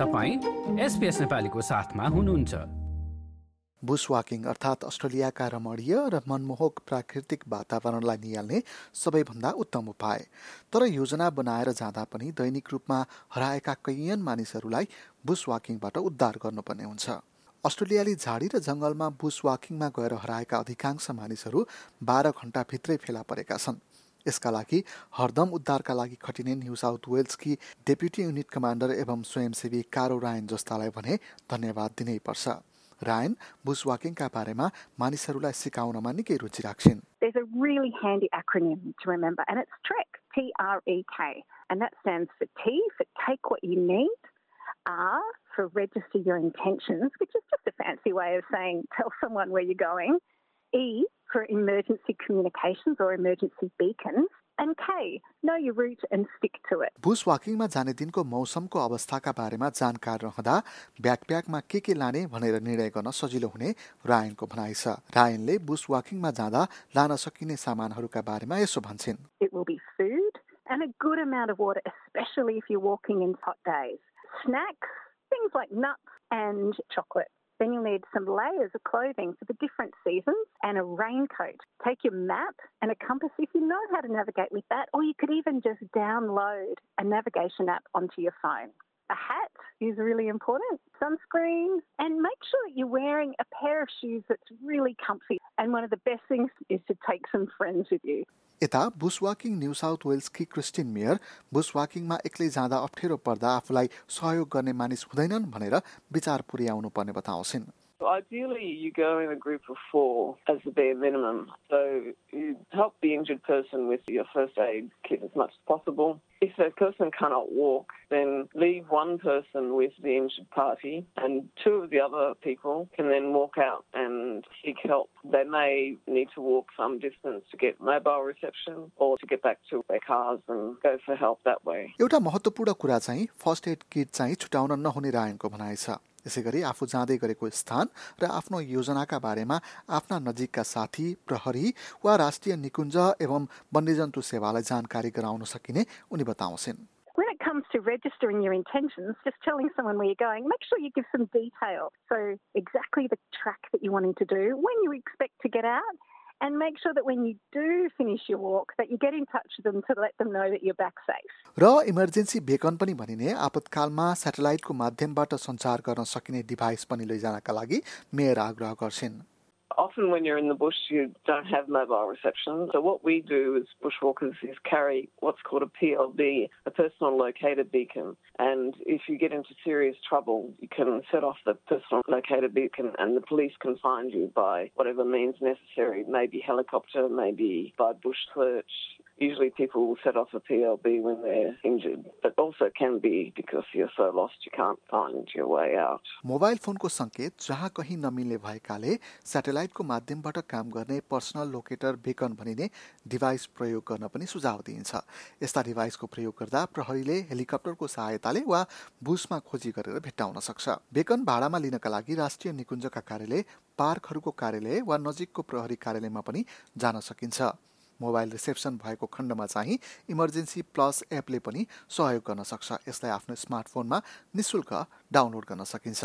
तपाईँ एसपिएस नेपालीको साथमा हुनुहुन्छ। बुस वाकिङ अर्थात् अस्ट्रेलियाका रमणीय र मनमोहक प्राकृतिक वातावरणलाई निहाल्ने सबैभन्दा उत्तम उपाय। तर योजना बनाएर जाँदा पनि दैनिक रूपमा हराएका कैयन मानिसहरूलाई बुस वाकिङबाट उद्धार गर्नुपर्ने हुन्छ। अस्ट्रेलियाली झाडी र जङ्गलमा बुस वाकिङमा गएर हराएका अधिकांश मानिसहरू बाह्र घन्टाभित्रै फेला परेका छन्। यसका लागि हरदम उद्धारका लागि खटिने न्यू साउथ वेल्सकी डेप्युटी युनिट कमान्डर एवं स्वयंसेवी कारो रायन जस्तालाई भने धन्यवाद दिनै पर्छ रायन बुस वाकिङका बारेमा मानिसहरूलाई सिकाउनमा निकै रुचि राख्छिन् There's a really handy acronym to remember, and it's TREK, T R E K. And that stands for T for take what you need, R for register your intentions, which is just a fancy way of saying tell someone where you're going, E for emergency communications or emergency beacons, and K, know your route and stick to it. बुस वाकिङमा जाने दिनको मौसमको अवस्थाका बारेमा जानकार रहँदा ब्याकप्याकमा के के लाने भनेर निर्णय गर्न सजिलो हुने रायनको भनाइ छ रायनले बुस वाकिङमा जाँदा लान सकिने सामानहरूका बारेमा यसो भन्छन् It will be food and a good amount of water, especially if you're walking in hot days. Snacks, things like nuts and chocolate. Then you'll need some layers of clothing for the different seasons and a raincoat. Take your map and a compass if you know how to navigate with that, or you could even just download a navigation app onto your phone. A hat is really important, sunscreen, and make sure that you're wearing a pair of shoes that's really comfy. And one of the best things is to take some friends with you. यता bush walking new south वेल्सकी Christine Mayer bush वाकिङमा एक्लै जाँदा अप्ठ्यारो पर्दा आफूलाई सहयोग गर्ने मानिस हुँदैनन् भनेर विचार पुर्याउनु पर्ने बताउँछिन्। Ideally, you go in a group of four as the bare minimum. So you help the injured person with your first aid kit as much as possible. If that person cannot walk, then leave one person with the injured party, and two of the other people can then walk out and seek help. They may need to walk some distance to get mobile reception or to get back to their cars and go for help that way. एउटा महत्त्वपूर्ण कुरा चाहिँ first aid kit चाहिँ छुटाउन नहुने रायनको भनाइ छ यसै गरी आफू जाँदै गरेको स्थान र आफ्नो योजनाका बारेमा आफ्ना नजिकका साथी प्रहरी वा राष्ट्रिय निकुञ्ज एवं वन्यजन्तु सेवालाई जानकारी गराउन सकिने उनी बताउँछिन् comes to registering your intentions, just telling someone where you're going, make sure you give some detail. So, exactly the track that you're wanting to do, when you expect to get out, and make sure that when you do finish your walk, that you get in touch with them to let them know that you're back safe. र emergency beacon पनि भनिने आपतकालमा सेटेलाइटको माध्यमबाट सञ्चार गर्न सकिने device पनि लैजानका लागि Mayer आग्रह गर्छिन् Often, when you're in the bush, you don't have mobile reception. So, what we do as bushwalkers is carry what's called a PLB, a personal locator beacon. And if you get into serious trouble, you can set off the personal locator beacon, and the police can find you by whatever means necessary maybe helicopter, maybe by bush search. Usually, people will set off a PLB when they're injured, but also can be because you're so lost you can't find your way out. Mobile फोनको सङ्केत जहाँ कहीँ नमिल्ने भएकाले सेटेलाइटको माध्यमबाट काम गर्ने personal locator beacon भनिने डिभाइस प्रयोग गर्न पनि सुझाव दिइन्छ। यस्ता डिभाइसको प्रयोग गर्दा प्रहरीले हेलिकप्टरको सहायताले वा बुसमा खोजी गरेर भेट्टाउन सक्छ। बेकन भाडामा लिनका लागि राष्ट्रिय निकुञ्जका कार्यालय पार्कहरूको कार्यालय वा नजिकको प्रहरी कार्यालयमा पनि जान सकिन्छ। मोबाइल रिसेप्सन भएको खण्डमा चाहिँ इमर्जेन्सी प्लस एपले पनि सहयोग गर्न सक्छ। यसलाई आफ्नो स्मार्टफोनमा निशुल्क डाउनलोड गर्न सकिन्छ।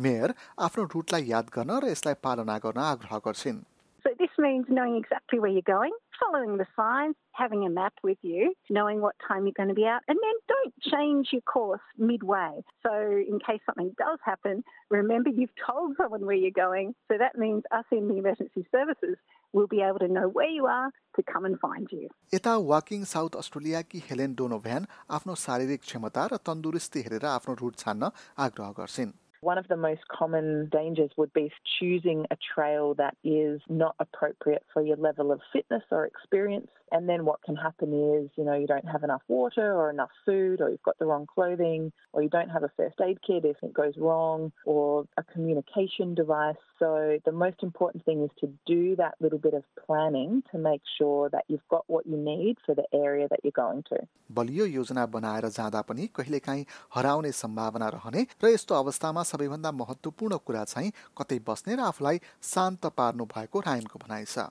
मेयर आफ्नो रुटलाई याद गर्न र यसलाई पालना गर्न आग्रह गर्छिन्। So, this means knowing exactly where you're going, following the signs, having a map with you, knowing what time you're going to be out, and then don't change your course midway. So, in case something does happen, remember you've told someone where you're going. So, that means us in the emergency services will be able to know where you are to come and find you. यता walking south अस्ट्रेलियाकी Helen Donovan आफ्नो शारीरिक क्षमता र तन्दुरुस्ती हेरेर आफ्नो root छान्न आग्रह गर्छिन् one of the most common dangers would be choosing a trail that is not appropriate for your level of fitness or experience. And then what can happen is, you know, you don't have enough water or enough food, or you've got the wrong clothing, or you don't have a first aid kit if it goes wrong, or a communication device. So the most important thing is to do that little bit of planning to make sure that you've got what you need for the area that you're going to. बलियो योजना बनाएर जाँदा पनि कहिलेकाहीँ हराउने सम्भावना रहने र यस्तो अवस्थामा सबैभन्दा महत्त्वपूर्ण कुरा चाहिँ कतै बस्ने र आफूलाई शान्त पार्नु भएको रायनको भनाइ छ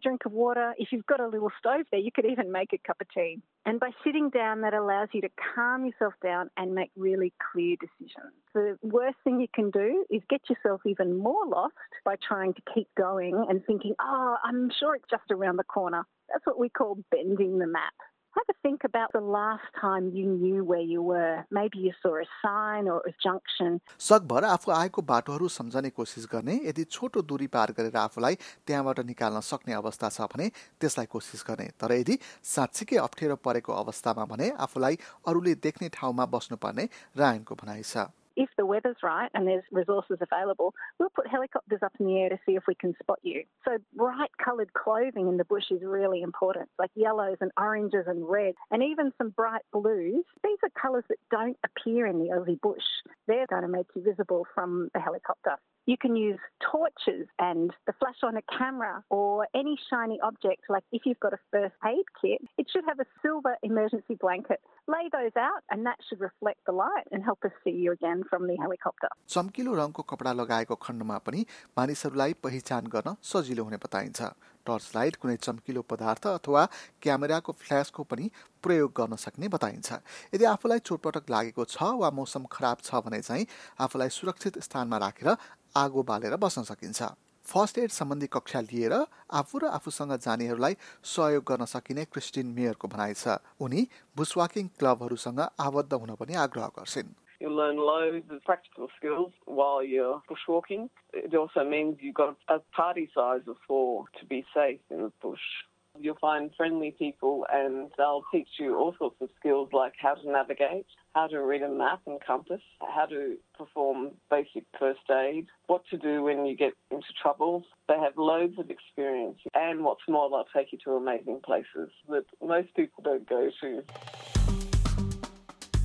drink of water. If you've got a little stove there, you could even make a cup of tea. And by sitting down, that allows you to calm yourself down and make really clear decisions. The worst thing you can do is get yourself even more lost by trying to keep going and thinking, oh, I'm sure it's just around the corner. That's what we call bending the map. Have a think about the last time you knew where you were. Maybe you saw a sign or a junction. सकभर आफू आएको बाटोहरू सम्झने कोसिस गर्ने यदि छोटो दूरी पार गरेर आफूलाई त्यहाँबाट निकाल्न सक्ने अवस्था छ भने त्यसलाई कोसिस गर्ने तर यदि साँच्चीकै अप्ठ्यारो परेको अवस्थामा भने आफूलाई अरूले देख्ने ठाउँमा बस्नुपर्ने रायनको भनाइ छ if the weather's right and there's resources available, we'll put helicopters up in the air to see if we can spot you. So bright coloured clothing in the bush is really important, like yellows and oranges and reds, and even some bright blues. These are colours that don't appear in the Aussie bush. They're going to make you visible from the helicopter. You can use torches and the flash on a camera or any shiny object. Like if you've got a first aid kit, it should have a silver emergency blanket. Lay those out and that should reflect the light and help us see you again from the helicopter. चम्किलो रङको कपडा लगाएको खण्डमा पनि मानिसहरूलाई पहिचान गर्न सजिलो हुने बताइन्छ टर्च लाइट कुनै चम्किलो पदार्थ अथवा क्यामेराको फ्ल्यासको पनि प्रयोग गर्न सक्ने बताइन्छ। यदि आफूलाई चोटपटक लागेको छ वा मौसम खराब छ भने चाहिँ आफूलाई सुरक्षित स्थानमा राखेर आगो बालेर बस्न सकिन्छ। फर्स्ट एड सम्बन्धी कक्षा लिएर आफू र आफूसँग जानेहरूलाई सहयोग गर्न सकिने क्रिस्टिन मेयरको भनाइ छ। उनी बुसवाकिङ क्लबहरूसँग आबद्ध हुन पनि आग्रह गर्छिन्। You'll learn loads of practical skills while you're bushwalking. It also means you've got a party size of four to be safe in the bush. You'll find friendly people and they'll teach you all sorts of skills like how to navigate, how to read a map and compass, how to perform basic first aid, what to do when you get into trouble. They have loads of experience and what's more, they'll take you to amazing places that most people don't go to.